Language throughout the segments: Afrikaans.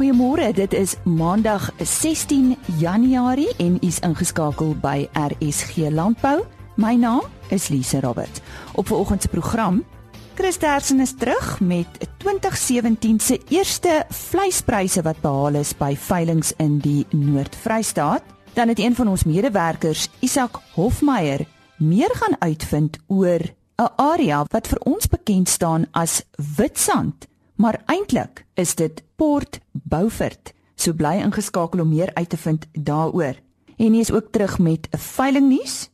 Goeiemôre, dit is Maandag 16 Januarie en u is ingeskakel by RSG Landbou. My naam is Lise Roberts. Op vanoggend se program, Chris Dersen is terug met 2017 se eerste vleispryse wat behaal is by veilinge in die Noord-Vrystaat. Dan het een van ons medewerkers, Isak Hofmeyer, meer gaan uitvind oor 'n area wat vir ons bekend staan as Witstrand maar eintlik is dit Port Beaufort. So bly ingeskakel om meer uit te vind daaroor. En hy is ook terug met 'n veiling nuus.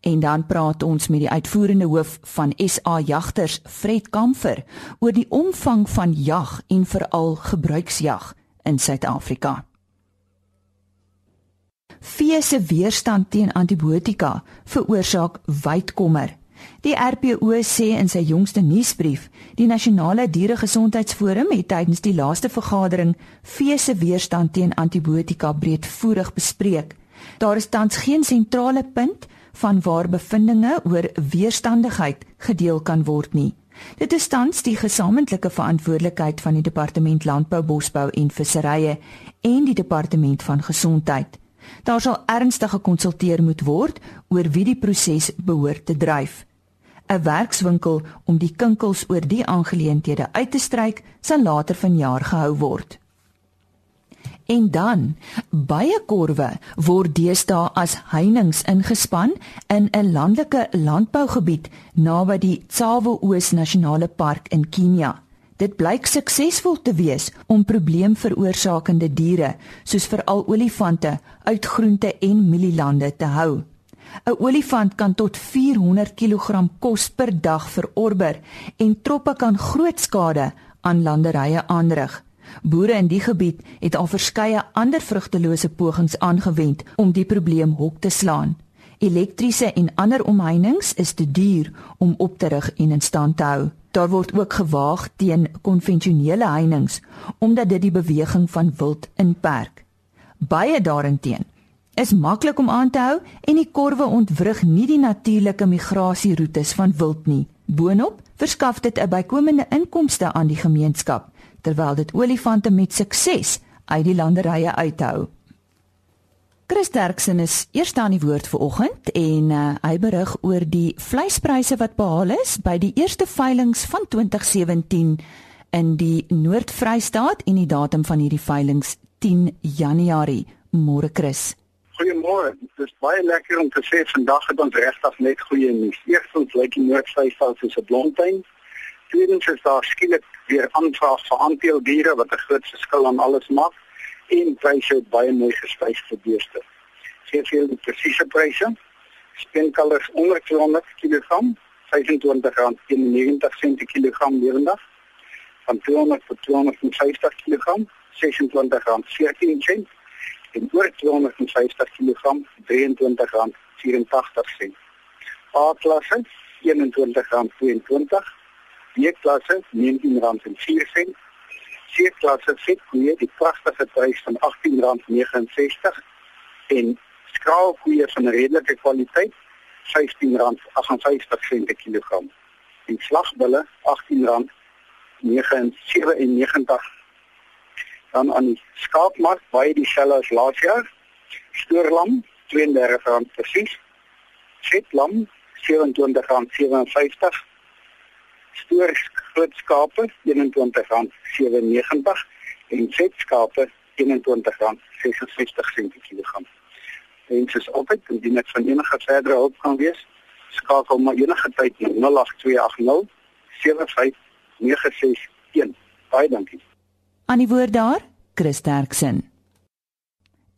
En dan praat ons met die uitvoerende hoof van SA Jagters, Fred Kamfer, oor die omvang van jag en veral gebruiksjag in Suid-Afrika. Vee se weerstand teen antibiotika veroorsaak wyd kommer Die RPO sê in sy jongste nuusbrief, die Nasionale Dieregesondheidsforum het tydens die laaste vergadering vee se weerstand teen antibiotika breedvoerig bespreek. Daar is tans geen sentrale punt van waar bevindinge oor weerstandigheid gedeel kan word nie. Dit is tans die gesamentlike verantwoordelikheid van die Departement Landbou, Bosbou en Visserye en die Departement van Gesondheid. Daar sal ernstig gekonsulteer moet word oor wie die proses behoort te dryf. 'n werkswinkel om die kinkels oor die aangeleenthede uit te stryk sal later vanjaar gehou word. En dan baie korwe word deesdae as heininge ingespan in 'n landelike landbougebied naby die Tsavo Oos Nasionale Park in Kenia. Dit blyk suksesvol te wees om probleemveroorsakende diere soos veral olifante uit groente en mielielande te hou. 'n Olifant kan tot 400 kg kos per dag verorber en troppe kan groot skade aan landerye aanrig. Boere in die gebied het al verskeie ander vrugtelose pogings aangewend om die probleem hok te slaan. Elektriese en ander omheinings is te duur om op te rig en in stand te hou. Daar word ook gewaag teen konvensionele heininge omdat dit die beweging van wild inperk. Baie daarenteen is maklik om aan te hou en die korwe ontwrig nie die natuurlike migrasieroetes van wild nie. Boonop verskaf dit 'n bykomende inkomste aan die gemeenskap terwyl dit olifante met sukses uit die landerye uithou. Chris Derksen is eers aan die woord vir oggend en uh, hy berig oor die vleispryse wat behaal is by die eerste veilinge van 2017 in die Noord-Vrystaat en die datum van hierdie veilinge 10 Januarie. Môre Chris. Goeiemôre. Dit is baie lekker om te sê vandag het ons regtig net goeie nuus. Eerstens lyk die Noord-Vrystaat soos 'n blomtuin. Tweedens is daar skielik weer aanvraag vir aanteeldiere wat 'n groot verskil aan alles maak en pryse het baie mooi gestyg vir beeste. Sien jy die presiese pryse? Spenkalers onder 200 kg, R25.90 per kilogram lewendig. Van 200 tot 250 kg, R26.14 en oor 250 kg R23.84. A-klasse R21.22, B-klasse R19.04, C-klasse vetkoeie die pragtige prys van R18.69 en skraalkoeie van redelike kwaliteit R16.58 per kilogram. En slagbulle R18.97 dan aan die skaapmark baie dieselfde as laas jaar. Stoorlam R32 presies. Vetlam R27.57. Stoor groot skape R21.97 en vetskape R21.66 per kilogram. En soos altyd, indien dit van enige verdere hulp kan wees, skakel maar enige tyd na 08280 7596. Baie dankie. Aan die woord daar, Chris Terksen.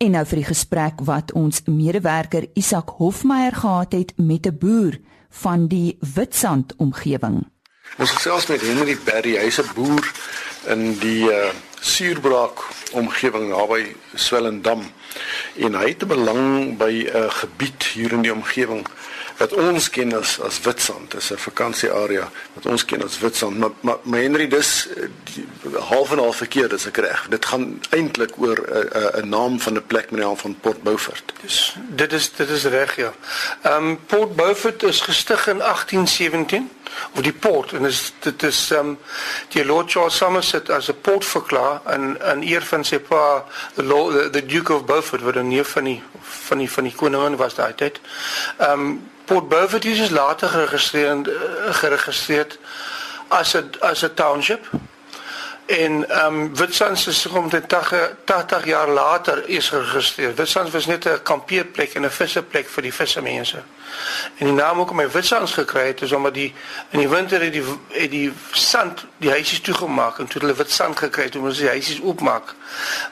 En nou vir die gesprek wat ons medewerker Isak Hofmeyer gehad het met 'n boer van die Witstrand omgewing. Ons gesels met Henry Berry, hy's 'n boer in die uh, Suurbraak omgewing naby Swellendam en hy het 'n belang by 'n uh, gebied hier in die omgewing wat ons ken as as Witstrand. Dis 'n vakansiearea wat ons ken as Witstrand. Maar maar, maar Henry dis die, half en half verkeerd as ek reg. Dit gaan eintlik oor 'n 'n naam van 'n plek met die naam van Port Beaufort. Dis dit is dit is reg ja. Ehm um, Port Beaufort is gestig in 1817 of die port en is dit is ehm um, die Lord Charles Somerset as 'n port verklaar in in eer van sy pa the, Lord, the, the Duke of Beaufort wat 'n neef van die van die van die koningin was daai tyd. Ehm um, Port Beaufort is later geregistreer geregistreer as 'n as 'n township en ehm um, Witsands is omtrent 80, 80 jaar later is geregistreer. Witsands was net 'n kampeerplek en 'n visseplek vir die vissermense. En die naam ook om my witsands gekry het is omdat die in die winter het die het die sand die huisies toegemaak en toe hulle wit sand gekry het om ons die huisies oopmaak.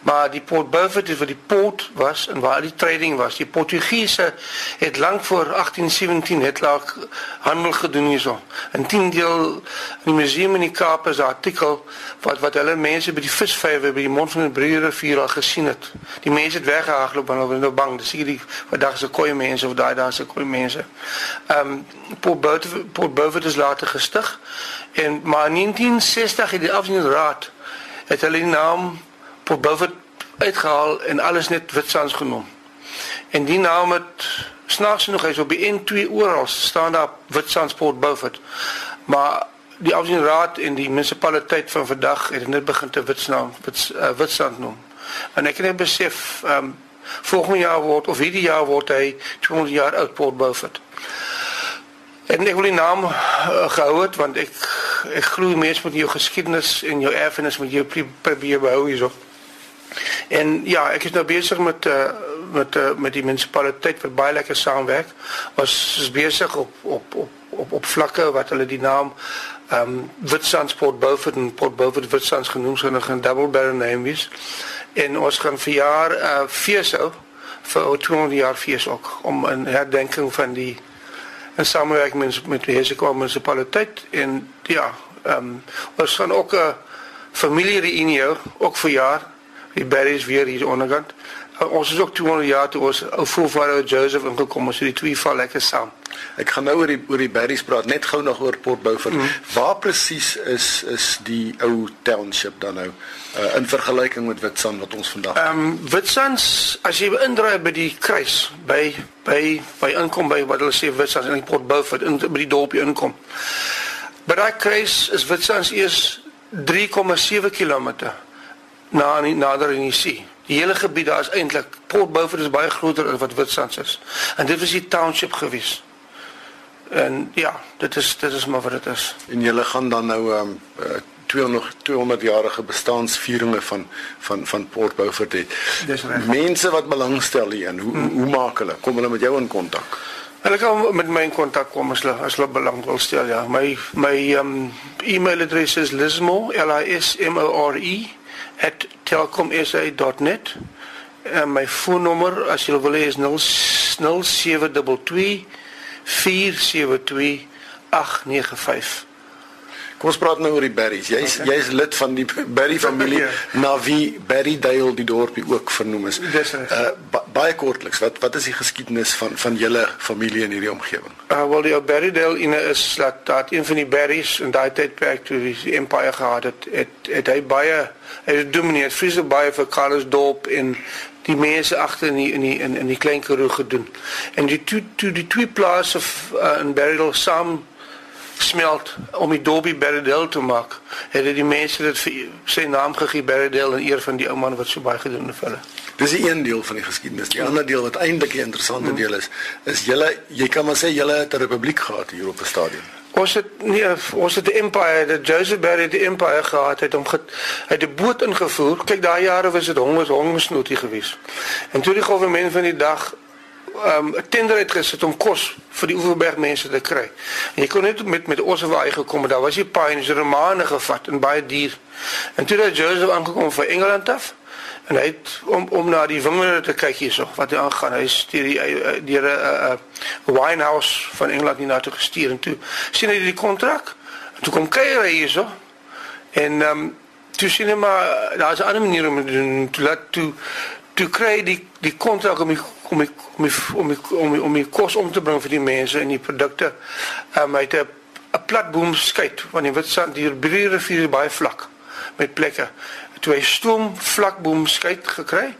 Maar die Port Beaufort het vir die port was en waar die trading was. Die Portugese het lank voor 1817 het laag handel gedoen hierso. In 10 deel in die museum in die Kaap is 'n artikel wat wat hulle mense by die visvywe by die mond van die Breë rivier al gesien het. Die mense het weggehardloop want hulle was nou bang. Dis seker die vandag se koei mense of daai dae se koei mense. Ehm um, Port Beaufort Port Beaufort is later gestig en maar in 1960 het die afdelingsraad het hulle die naam Port Beaufort uitgehaal en alles net Witsands genoem. En die naam het snaaks genoeg hy's op die N2 oral staan daar Witsands Port Beaufort. Maar die afdelingsraad en die munisipaliteit van vandag het net begin te Witsnaam Wits, uh, Witsand noem. En ek het net besef ehm um, volgende jaar word of hierdie jaar word hy 200 jaar oud Port Beaufort. En ek wil die naam uh, gehou het want ek ek glo mense met jou geskiedenis en jou erfenis moet jy probeer behou hierso. En ja, ek is nou besig met uh, met uh, met die munisipaliteit wat baie lekker saamwerk. Ons is besig op op op op op vlakke wat hulle die naam um, Witstandsport Beaufort en Port Beaufort Witstands genoem so 'n double barrel name is. En ons gaan vir jaar uh fees hou vir 200 jaar fees ook om 'n herdenking van die in samewerking met met die Heseko munisipaliteit en ja, ehm um, ons gaan ook 'n familie reunie ook vir jaar. Die Berries weer hier onderkant. Uh, ons is ook 200 jaar toe ons ou voorvader Joseph ingekom, het die twee val lekker saam. Ek gaan nou oor die oor die Berries praat, net gou nog oor Port Beaufort. Mm. Waar presies is is die ou township dan nou uh, in vergelyking met Witstrand wat ons vandag? Ehm um, Witstrand as jy indraai by die kruis by by by inkom by wat hulle sê Witstrand in Port Beaufort in by die dorpie inkom. By daai kruis is Witstrand eers 3,7 km na nader in die see. Die hele gebied daar is eintlik Port Beaufort is baie groter as wat Witstrand is. En dit was die township gewees. En ja, dit is dit is maar wat dit is. En julle gaan dan nou ehm um, 200 200 jarige bestaansvieringe van van van Port Beaufort het. Dis reg. Mense wat belangstel hierin, hoe hmm. hoe maak hulle? Kom hulle met jou in kontak? Hulle kan met my in kontak kom as hulle as hulle belang wil stel, ja. My my um e-mailadres is lismo l i s m o r e @telkomsa.net. En my foonnommer as jy wil hê is 0722 472 895. Kom ons praat nou oor die Berries. Jy's okay. jy's lid van die Berry familie ja. na wie Berrydale die dorpie ook vernoem is. Dis reg. Uh, ba baie kortliks, wat wat is die geskiedenis van van julle familie in hierdie omgewing? Uh wel die Berrydale in is dat dat een van die Berries in daai tydperk toe die empire gehad het, het het hy baie hy het domineer vreeslik baie vir Carlos Dorp in die mense agter in die, in die in in die klein Karoo gedoen. En die toe toe die twee plase uh, in Berrydale saam smelt om die Dobie Berridel te maak. Het die mense dit vir sy naam gegee Berridel in eer van die ou man wat so baie gedoen het vir hulle. Dis 'n een deel van die geskiedenis. Die ander deel wat eintlik 'n interessante hmm. deel is, is julle jy kan maar sê julle het 'n republiek gehad hier op die stadion. Ons het nie ons het die empire, die Joseph Barry die empire gehad het om uit 'n boot ingevoer. Kyk daai jare was dit hongers hongersnood geweest. En toe die regering van die dag um, tender uitgesit om kos vir die Oeverberg mense te kry. En jy kon net met met Ossewaai gekom, daar was die paaie se romane gevat en baie duur. En toe het Joseph aangekom van Engeland af en hy het om om na die wingerde te kyk hierso wat hy aangaan. Hy stuur die eh, deur 'n uh, uh, winehouse van Engeland hier na toe gestuur en toe sien hy die kontrak. En toe kom hy hierso. En ehm um, toe sien hy maar daar's 'n ander manier om te doen. Toe laat toe toe kry die die kontrak om die om die om die om die om die, om die kos om te bring vir die mense en die produkte. Ehm um, hy het 'n 'n platboom skei want die Witstrand die rivier is baie vlak met plekke. Toe hy stoom vlakboom skei gekry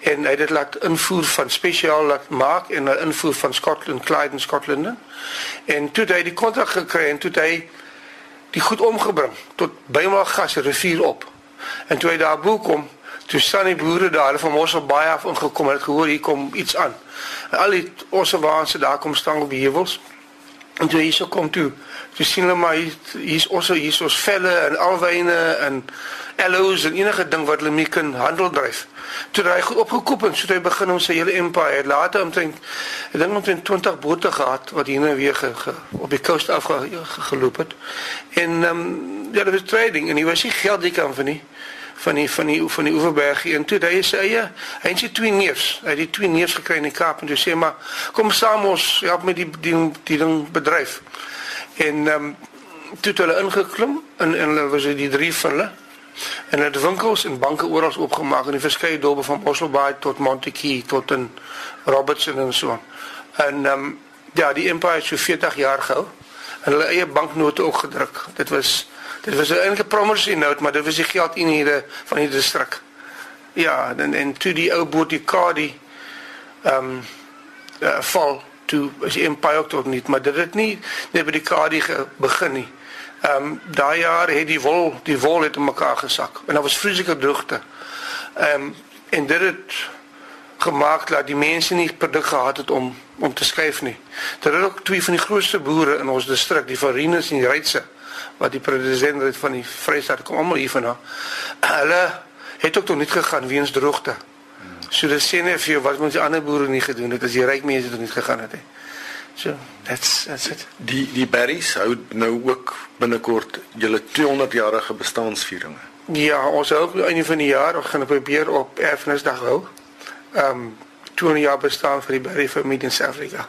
en hy het dit laat invoer van spesiaal laat maak en 'n invoer van Scotland, Clyde in Scotland. En toe hy die kontrak gekry en toe hy die goed omgebring tot bymaal gas rivier op. En toe hy daar bo kom, toe staan die boere daar, hulle van Mossel baie af ingekom en het gehoor hier kom iets aan. En al die ossewaanse daar kom staan op heuwels. En toe hierso kom toe, toe sien hulle maar hier's osse, hier's ons velle en alwyne en ellows en enige ding wat hulle mee kan handel dryf. Toe hy goed opgekoop en so het hy begin om sy hele empire. Later omtrent ek dink omtrent 20 bote gehad wat hier nou weer ge, ge, op die coast af ge, ge, het. En ehm um, ja, dit was trading en hy was nie geld die kan van nie van die van die van die Oeverberg en toe hy sê ja, hy het sy twee neefs, het die twee neefs gekry in die Kaap en toe sê maar kom saam ons help met die die die ding bedryf. En ehm um, toe het hulle ingeklim en en hulle was die drie van hulle en hulle het winkels en banke oral opgemaak in die verskeie dorpe van Bosselbaai tot Montetjie tot in Robertson en so. En ehm um, ja, die empire het so 40 jaar gehou en hulle eie banknote ook gedruk. Dit was dit was 'n enige promosie note, maar dit was die geld in hierde van die distrik. Ja, en en toe die ou boot die Kadi ehm um, uh, val toe as die empire ook tot nie, maar dit het nie net by die Kadi begin nie. Ehm um, daai jaar het die wol, die wol het in mekaar gesak en daar was vreeslike droogte. Ehm um, en dit het gemaak dat die mense nie produk gehad het om om te skuif nie. Dit het ook twee van die grootste boere in ons distrik, die Varinus en die Reitse, wat die president het van die Vrystaat kom almal hier vandaan. Hulle het ook tot niet gegaan weens droogte. So dis sê net vir jou wat moet die ander boere nie gedoen het as die ryk mense tot niet gegaan het. He. So, that's that's it. Die die berries hou nou ook binnekort julle 200 jarige bestaansvieringe. Ja, ons hou op einde van die jaar, ons gaan probeer op Erfenisdag hou. Ehm um, 200 jaar bestaan vir die berry familie in Suid-Afrika.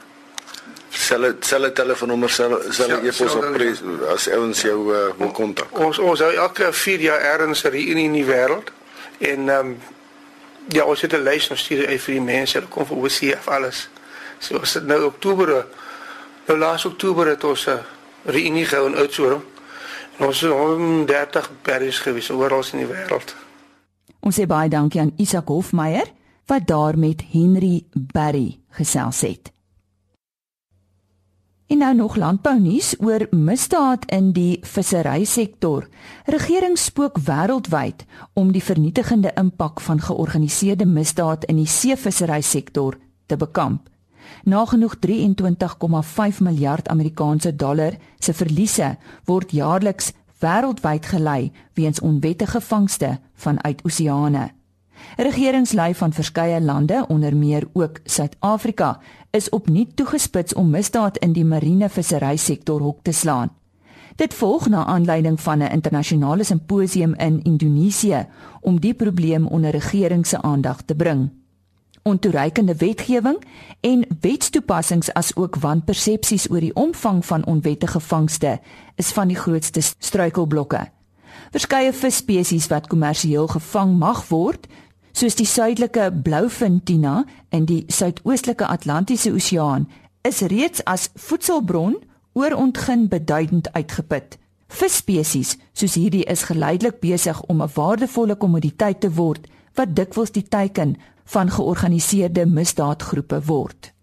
Selle selle telefoonnommer selle selle e-pos op pres as ouens jou uh, wil kontak. Ons ons hou elke 4 jaar erns 'n reunie in die wêreld en ehm um, ja, ons het 'n lys ons stuur uit vir die mense, hulle kom vir OCF alles. So as dit nou Oktober nou laas Oktober het ons 'n reunie gehou in Oudtshoorn. En ons het 130 berries gewees oral in die wêreld. Ons sê baie dankie aan Isak Hofmeyer wat daar met Henry Berry gesels het. En nou nog landbounuus oor misdaad in die visserysektor. Regering spook wêreldwyd om die vernietigende impak van georganiseerde misdaad in die seevisserysektor te bekamp. Nagenoeg 23,5 miljard Amerikaanse dollar se verliese word jaarliks wêreldwyd gelei weens onwettige vangste vanuit oseane. Regeringslei van verskeie lande, onder meer ook Suid-Afrika, is opnuut toegespits om misdaad in die marine vissery sektor hok te slaan. Dit volg na aanleiding van 'n internasionale simposium in Indonesië om die probleem onder regering se aandag te bring ontoereikende wetgewing en wetstoepassings as ook wanpersepsies oor die omvang van onwettige vangste is van die grootste struikelblokke. Verskeie visspesies wat kommersieel gevang mag word, soos die suidelike blouvin tuna in die suidoostelike Atlantiese Oseaan, is reeds as voedselbron oorontgin beduidend uitgeput. Visspesies soos hierdie is geleidelik besig om 'n waardevolle kommoditeit te word wat dikwels die teiken van georganiseerde misdaadgroepe word.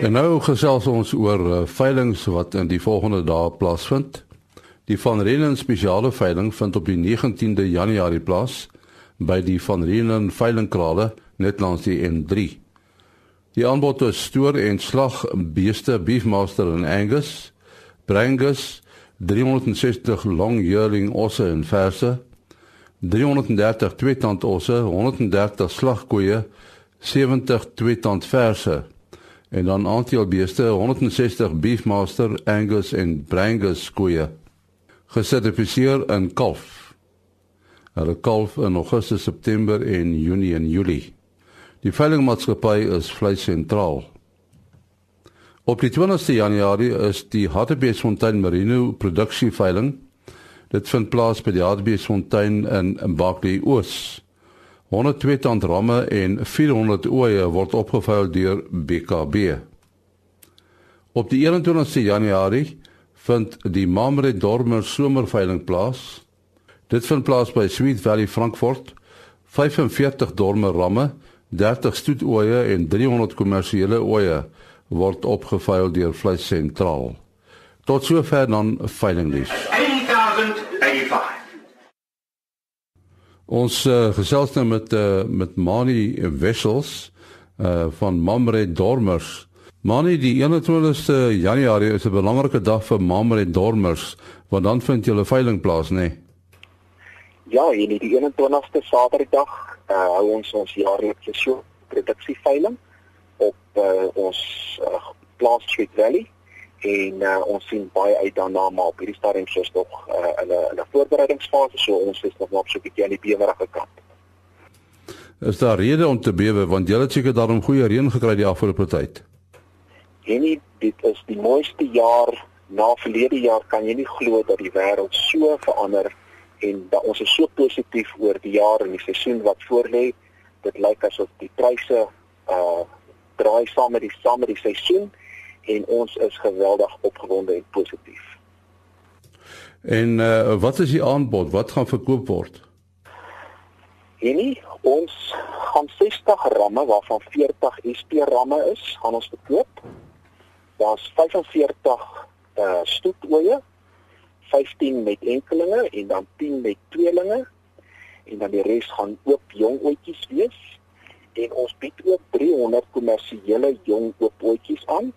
En nou gesels ons oor uh, veilinge wat in die volgende dae plaasvind. Die Van Reenen spesiale veiling vind op die 19de Januarie plaas by die Van Reenen veilingkrale net langs die N3. Die aanbod is stoor en slag beeste beefmaster en Angus, Brangus 360 long yearling osse en verse 330 tweetand osse, 130 slagkoeie, 70 tweetand verse en dan aantal beeste 160 beefmaster Angus en Brangus koeie gesertifiseer in kalf. Hulle kalf in Augustus, September en Junie en Julie. Die veilingmaatskappy is vleis sentraal. Op die 20ste Januarie is die Hartbeesfontein Merino produksie veiling Dit vind plaas by die Hartbeesfontein in Mbakley Oos. 102 tand ramme en 400 oeye word opgevuil deur BKB. Op die 21ste Januarie vind die Mamre Dormer somerveiling plaas. Dit vind plaas by Sweet Valley Frankfurt. 45 dormer ramme, 30 stoetoeye en 300 kommersiële oeye word opgevuil deur Vleis Sentraal. Tot sover dan veilingnuus. 8085. Ons uh, gesels nou met uh, met Mani Wessels uh van Mamre Dormers. Mani, die 21ste Januarie is 'n belangrike dag vir Mamre Dormers, want dan vind julle veiling plaas, nê? Nee? Ja, hier die 21ste Saterdag uh hou ons ons jaarlikse show produksieveiling op uh ons uh, plaas Street Valley en uh, ons sien baie uit daarna maar op hierdie stadium is nog uh, in 'n in 'n voorbereidingsfase so ons is nog op so 'n bietjie aan die bewerige kant. Is daar rede om te bewe want julle het seker daarom goeie reën gekry die afgelope tyd? En dit is die mooiste jaar na verlede jaar kan jy nie glo dat die wêreld so verander en dat ons is so positief oor die jaar en die seisoen wat voorlê. Dit lyk asof die pryse uh draai saam met die saam met die seisoen en ons is geweldig opgewonde en positief. En uh, wat is die aanbod? Wat gaan verkoop word? Enie, ons gaan 60 ramme waarvan 40 SP ramme is, gaan ons verkoop. Daar's 45 uh stoetoeye, 15 met enkelinge en dan 10 met tweelinge en dan die res gaan oop jong oetjies wees en ons bied ook 300 kommersiële jong oop oetjies aan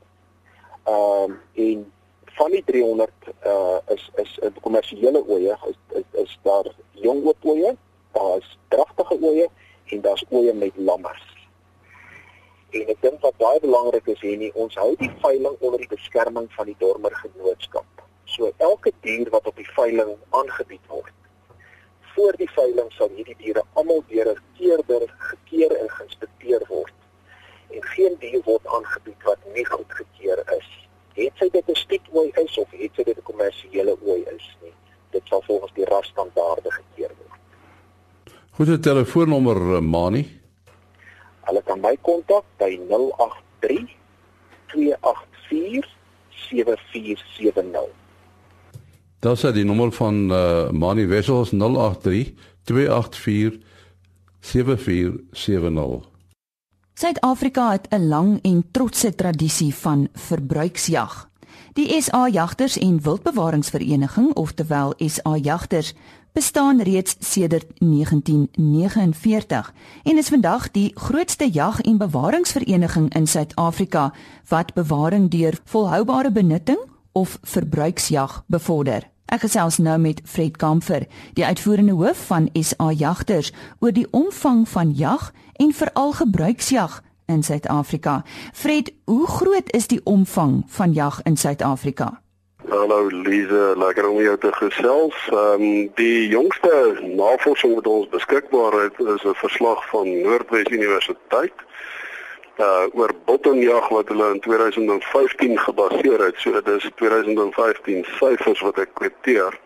Ehm um, en van die 300 uh eh, is is 'n kommersiële oeye is, is is daar jong oop oeye, daar's dragtige oeye en daar's oeye met lammers. En ek dink wat baie belangrik is hier nie, ons hou die veiling onder die beskerming van die Dormer Genootskap. So elke dier wat op die veiling aangebied word, voor die veiling sal hierdie diere almal deur 'n keerder gekeer en geïnspekteer word en geen dier word aangebied wat nie goedgekeur is. Het sy dit 'n stietooi is of het sy dit 'n kommersiële ooi is nie. Dit sal volgens die rasstandaarde gekeur word. Goeie telefoonnommer eh, Mani. Hulle kan my kontak by 083 284 7470. Das is die nommer van uh, Mani Wessels 083 284 7470. Suid-Afrika het 'n lang en trotse tradisie van verbruiksjag. Die SA Jagters en Wildbewaringsvereniging, oftewel SA Jagters, bestaan reeds sedert 1949 en is vandag die grootste jag- en bewaringsvereniging in Suid-Afrika wat bewaring deur volhoubare benutting of verbruiksjag bevorder. Ek gesels nou met Fred Kamfer, die uitvoerende hoof van SA Jagters, oor die omvang van jag en veral gebruiksjag in Suid-Afrika. Fred, hoe groot is die omvang van jag in Suid-Afrika? Hallo Lize, lekker om jou te gesels. Ehm um, die jongste navorsing wat ons beskikbaar het is 'n verslag van Noordwes Universiteit uh oor bottonjag wat hulle in 2015 gebaseer het. So dit is 2015 syfers wat ek kwoteer.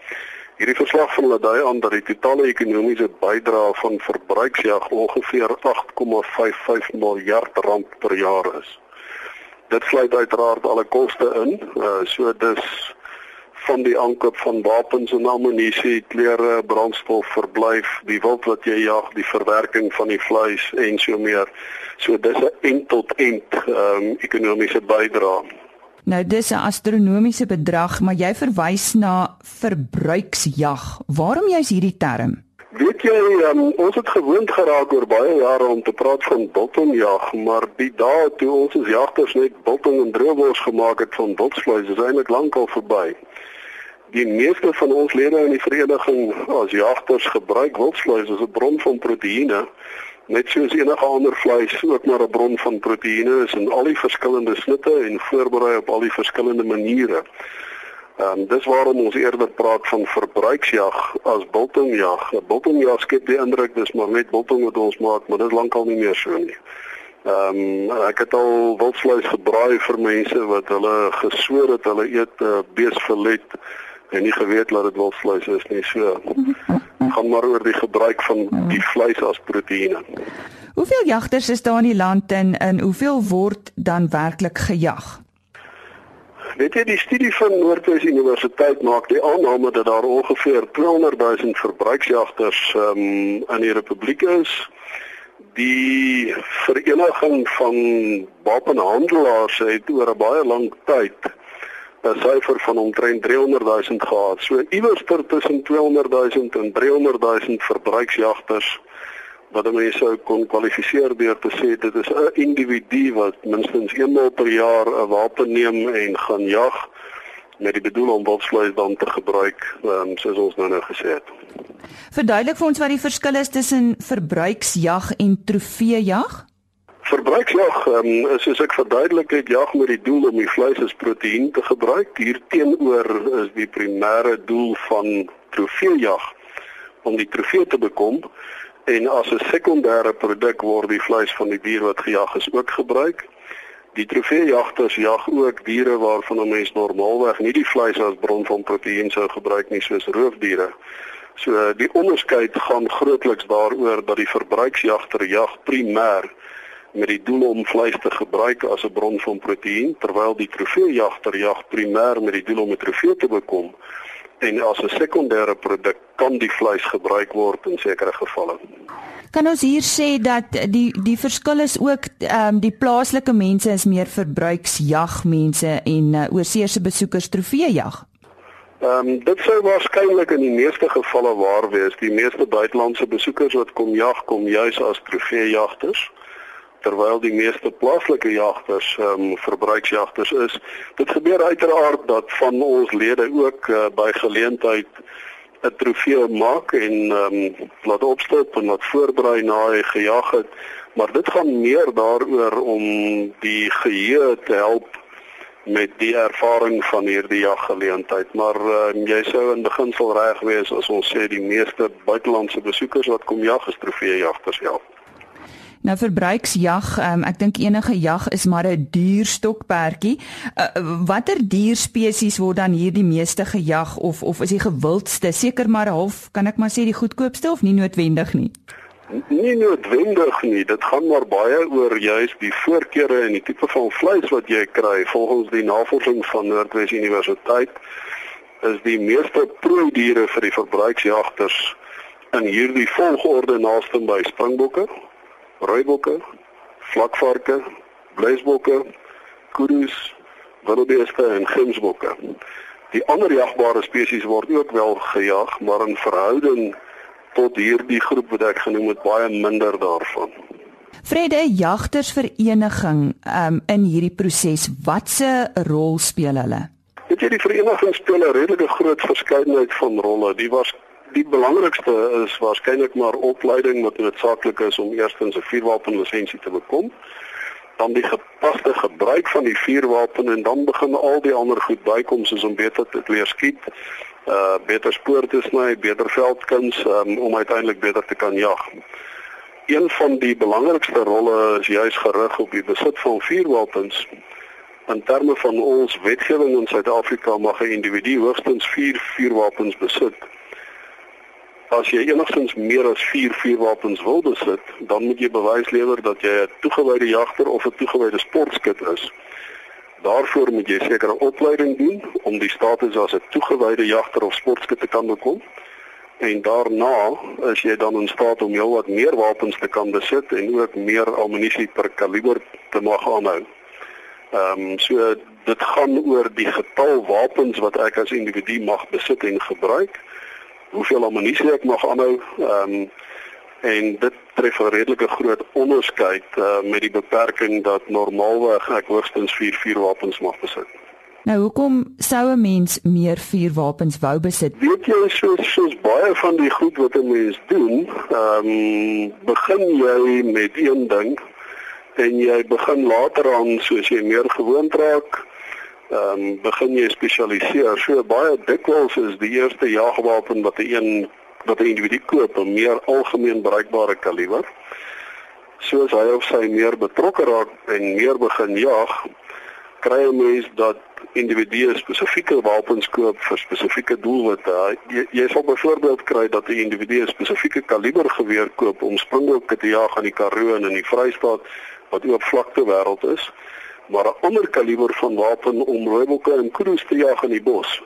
Hierdie verslag van hulle dui aan dat die totale ekonomiese bydrae van verbruiksjag ongeveer 8,55 miljard rand per jaar is. Dit sluit uiteraard alle koste in. Uh so dis van die aankoop van wapens en ammunisie, klere, brandstof, verblyf, die wild wat jy jag, die verwerking van die vleis en so meer. So dis 'n end tot end ehm um, ekonomiese bydrae. Nou dis 'n astronomiese bedrag, maar jy verwys na verbruiksjag. Waarom jy's hierdie term? Weet jy, um, ons het gewoond geraak oor baie jare om te praat van biltonjag, maar die dae toe ons as jagters net biltong en droëbos gemaak het van wildsvleis, is eintlik lankal verby. Die meeste van ons lede in die vereniging as jagters gebruik wildsvleis as 'n bron van proteïene net soos enige ander vleis ook maar 'n bron van proteïene is in al die verskillende snitte en voorberei op al die verskillende maniere. Ehm um, dis waarom ons eerder praat van verbruiksjag as biltongjag. 'n Biltongjag skep die indruk dis maar net biltong wat ons maak, maar dit is lankal nie meer so nie. Ehm um, ek het al wildsvleis gebraai vir mense wat hulle geswoor het hulle eet uh, beesfilet en nie geweet dat dit wildsvleis is nie. So gaan maar oor die gebruik van die vleis as proteïene. Hoeveel jagters is daar in die land en en hoeveel word dan werklik gejag? Weet jy die studie van Noordwes Universiteit maak die aanname dat daar ongeveer 200 000 verbruiksjagters um, in die republiek is. Die vereniging van wapenhandelaars het oor 'n baie lang tyd 'n syfer van omtrent 300 000 gehad. So iewers tussen 200 000 en 300 000 verbruiksjagters wat mense sou kon kwalifiseer deur te sê dit is 'n individu wat minstens eenmal per jaar 'n wapen neem en gaan jag met die bedoeling om wildsvleis dan te gebruik, um, soos ons nou nou gesê het. Verduidelik vir ons wat die verskil is tussen verbruiksjag en trofeejag? Verbruiksjag um, is soos ek verduidelik het, jag met die doel om die vleis as proteïen te gebruik. Hierteenoor is die primêre doel van trofeejag om die trofee te bekom en as 'n sekondêre produk word die vleis van die dier wat gejag is ook gebruik. Die trofeejagters jag ook diere waarvan 'n mens normaalweg nie die vleis as bron van proteïen sou gebruik nie soos roofdiere. So die onderskeid gaan grootliks daaroor dat die verbruiksjagter jag primêr met die doel om vleis te gebruik as 'n bron van proteïen terwyl die trofeejagter jag primêr met die doel om 'n trofee te bekom en as 'n sekondêre produk kan die vleis gebruik word in sekere gevalle. Kan ons hier sê dat die die verskil is ook ehm um, die plaaslike mense is meer verbruiksjagmense en uh, oorseese besoekers trofeejag? Ehm um, dit sou waarskynlik in die meeste gevalle waar wees. Die meeste buitelandse besoekers wat kom jag kom juis as trofeejagters terwyl die meeste plaaslike jagters ehm um, verbruiksjagters is. Dit gebeur uiteraard dat van ons lede ook uh, by geleentheid 'n trofee maak en ehm um, laat opstel en laat voorberei na hy gejag het, maar dit gaan meer daaroor om die geheue te help met die ervaring van hierdie jaggeleentheid maar um, jy sou in beginsel reg wees as ons sê die meeste buitelandse besoekers wat kom jag is trofeejagters ja. Nou verbruiksjag, um, ek dink enige jag is maar 'n duur stokperdjie. Uh, Watter dierspesies word dan hier die meeste gejag of of is die gewildste? Seker maar half, kan ek maar sê die goedkoopste of nie noodwendig nie? Nie noodwendig nie. Dit gaan maar baie oor juis die voorkeure en die tipe van vleis wat jy kry. Volgens die navorsing van Noordwes Universiteit is die meeste proediere vir die verbruiksjagters in hierdie volgorde naaste by springbokke, rooibokke, vlakvarke, bleisbokke, kuddes, wildebeeste en gemsbokke. Die ander jagbare spesies word ook wel gejag, maar in verhouding tot hierdie groep wat ek genoem het baie minder daarvan. Vrede jagtersvereniging um, in hierdie proses, watse rol speel hulle? Weet jy die vereniging speel 'n redelike groot verskeidenheid van rolle. Die was die belangrikste is waarskynlik maar opleiding wat noodsaaklik is om eerstens 'n vuurwapenlisensie te bekom dan die gepaste gebruik van die vuurwapen en dan begin al die ander goed bykom soos om beter te leer skiet, uh beter spoor te sny, beter veldkuns um, om uiteindelik beter te kan jag. Een van die belangrikste rolle is juis gerig op die besit van vuurwapens. In terme van ons wetgewing in Suid-Afrika mag 'n individu hoogstens 4 vuurwapens besit. As jy enigstens meer as 4 vuurwapens wil besit, dan moet jy bewys lewer dat jy 'n toegewyde jagter of 'n toegewyde sportskut is. Daarvoor moet jy sekere opleiding doen om die status as 'n toegewyde jagter of sportskut te kan bekom. En daarna is jy dan in staat om jou wat meer wapens te kan besit en ook meer ammunisie per kaliber te mag aanhou. Ehm um, so dit gaan oor die getal wapens wat ek as individu mag besit en gebruik hoeveel ammunisie ek mag aanhou. Ehm um, en dit tref 'n redelike groot onderskeid uh, met die beperking dat normaalweg ek hoogstens 4 vuurwapens mag besit. Nou hoekom sou 'n mens meer vuurwapens wou besit? Weet jy soos soos baie van die goed wat 'n mens doen, ehm um, begin jy met een ding en jy begin later aan soos jy meer gewoond raak, ehm um, begin jy spesialiseer. So baie dikwels is die eerste jagwapen wat 'n een wat 'n individu koop 'n meer algemeen bruikbare kaliber. Soos hy of sy meer betrokke raak en meer begin jag, kry 'n mens dat individue spesifieke wapens koop vir spesifieke doelwitte. Jy, jy sal byvoorbeeld kry dat 'n individu 'n spesifieke kaliber geweer koop om springbokke te jag in die Karoo en in die Vrystaat wat oop vlakte wêreld is, maar 'n ander kaliber van wapen om rooibokke en kudu's te jag in die bos.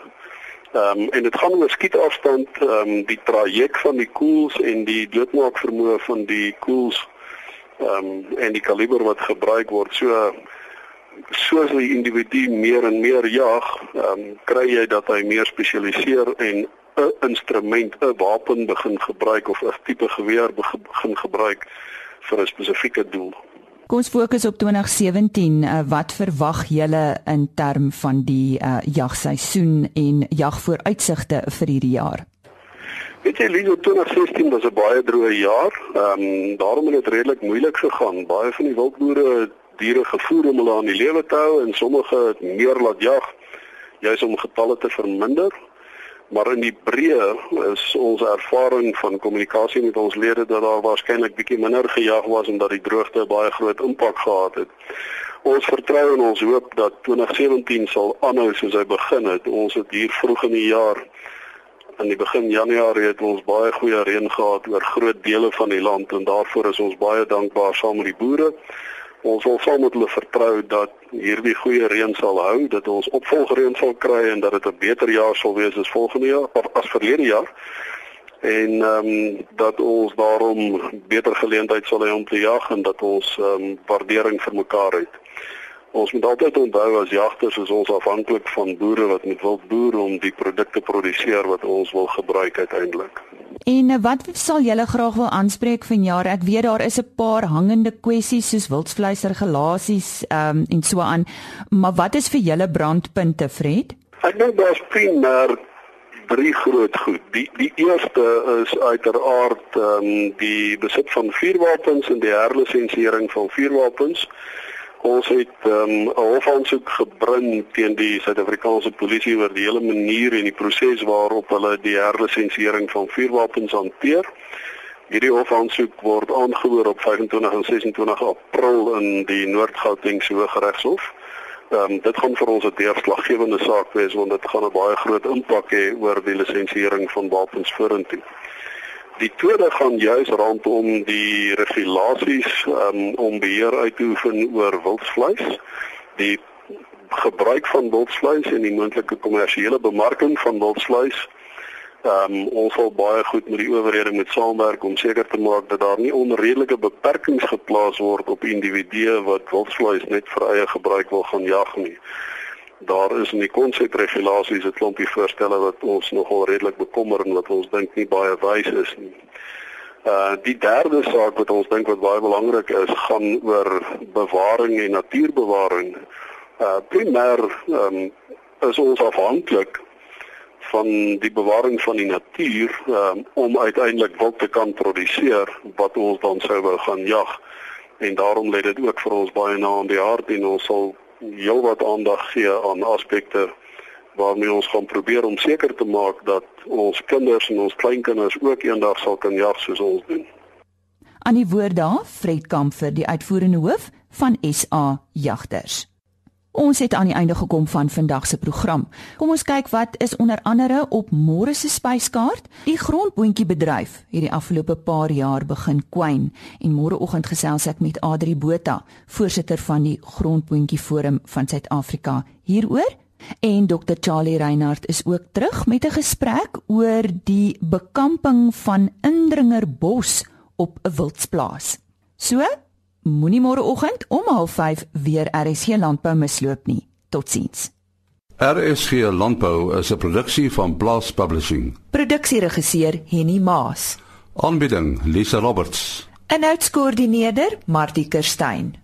Ehm um, en dit gaan oor skietafstand, ehm um, die traject van die koels en die doodmaak vermoë van die koels ehm um, en die kaliber wat gebruik word. So soos die individu meer en meer jag, ehm um, kry jy dat hy meer spesialiseer en 'n instrument, 'n wapen begin gebruik of 'n tipe geweer begin gebruik vir 'n spesifieke doel. Kom ons fokus op 2017. Uh, wat verwag julle in term van die uh, jagseisoen en jagvooruitsigte vir hierdie jaar? Weet jy, Lino 2016 was 'n baie droë jaar. Ehm um, daarom het dit redelik moeilik gegaan. Baie van die wildboere diere gevoer om hulle aan die lewe te hou en sommige het meer laat jag juis om getalle te verminder. Maar in die breë is ons ervaring van kommunikasie met ons lede dat daar waarskynlik bietjie minder gejag was omdat die droogte baie groot impak gehad het. Ons vertrou en ons hoop dat 2017 sal aanhou soos hy begin het. Ons het hier vroeg in die jaar in die begin Januarie het ons baie goeie reën gehad oor groot dele van die land en daarvoor is ons baie dankbaar saam met die boere. Ons wil saam met hulle vertrou dat hierdie goeie reën sal hou, dat ons opvolgreën sal kry en dat dit 'n beter jaar sal wees as volgende jaar of as verlede jaar. En ehm um, dat ons daarom beter geleentheid sal hê om te jag en dat ons ehm um, waardering vir mekaar het. Ons moet altyd onthou as jagters is ons afhanklik van boere wat met wild boer om die produkte produseer wat ons wil gebruik uiteindelik. En eh, wat sal julle graag wil aanspreek vanjaar? Ek weet daar is 'n paar hangende kwessies soos wildvleis regulasies ehm um, en so aan. Maar wat is vir julle brandpunte, Fred? Ek dink daar's primêr drie groot goed. Die die eerste is uiteraard ehm um, die besit van vuurwapens en die herlisensiering van vuurwapens. Ons het ehm, 'n um, hofaansoek gebring teen die Suid-Afrikaanse polisie oor die hele manier en die proses waarop hulle die herlisensiering van vuurwapens hanteer. Hierdie hofaansoek word aangehoor op 25 en 26 April in die Noord-Gautengse Hooggeregshof. Ehm um, dit gaan vir ons 'n deurslaggewende saak wees want dit gaan 'n baie groot impak hê oor die lisensiering van wapens vorentoe. Die tweede gaan juis rondom die regulasies um, om beheer uit te oefen oor wildvleis. Die gebruik van wildvleis en die moontlike kommersiële bemarking van wildvleis. Ehm um, ons sal baie goed met die owerhede moet saamwerk om seker te maak dat daar nie onredelike beperkings geplaas word op individue wat wildvleis net vir eie gebruik wil gaan jag nie daar is in die konsepregulasies 'n klompie voorstelle wat ons nogal redelik bekommer en wat ons dink nie baie wys is nie. Uh die derde saak wat ons dink wat baie belangrik is, gaan oor bewaring en natuurbewaring. Uh primêr um, is ons afhanklik van die bewaring van die natuur um, om uiteindelik wild te kan produseer wat ons dan sou wou gaan jag. En daarom lê dit ook vir ons baie na aan die hart en ons sal heelwat aandag gee aan aspekte waarmee ons gaan probeer om seker te maak dat ons kinders en ons kleinkinders ook eendag sal kan jag soos ons doen. Aan die woord daar, Fred Kamfer, die uitvoerende hoof van SA Jagters. Ons het aan die einde gekom van vandag se program. Kom ons kyk wat is onder andere op môre se spyskaart. Die grondboontjie bedryf het die afgelope paar jaar begin kwyn en môreoggend gesels ek met Adri Botha, voorsitter van die Grondboontjie Forum van Suid-Afrika hieroor. En Dr Charlie Reinhardt is ook terug met 'n gesprek oor die bekamping van indringerbos op 'n wildsplaas. So, moenie môreoggend om 05:30 weer RSC Landbou misloop nie. Totsiens. RSC Landbou is 'n produksie van Blast Publishing. Produksieregisseur Henny Maas. Aanbieding Lisa Roberts. En uitskoördineerder Martie Kerstyn.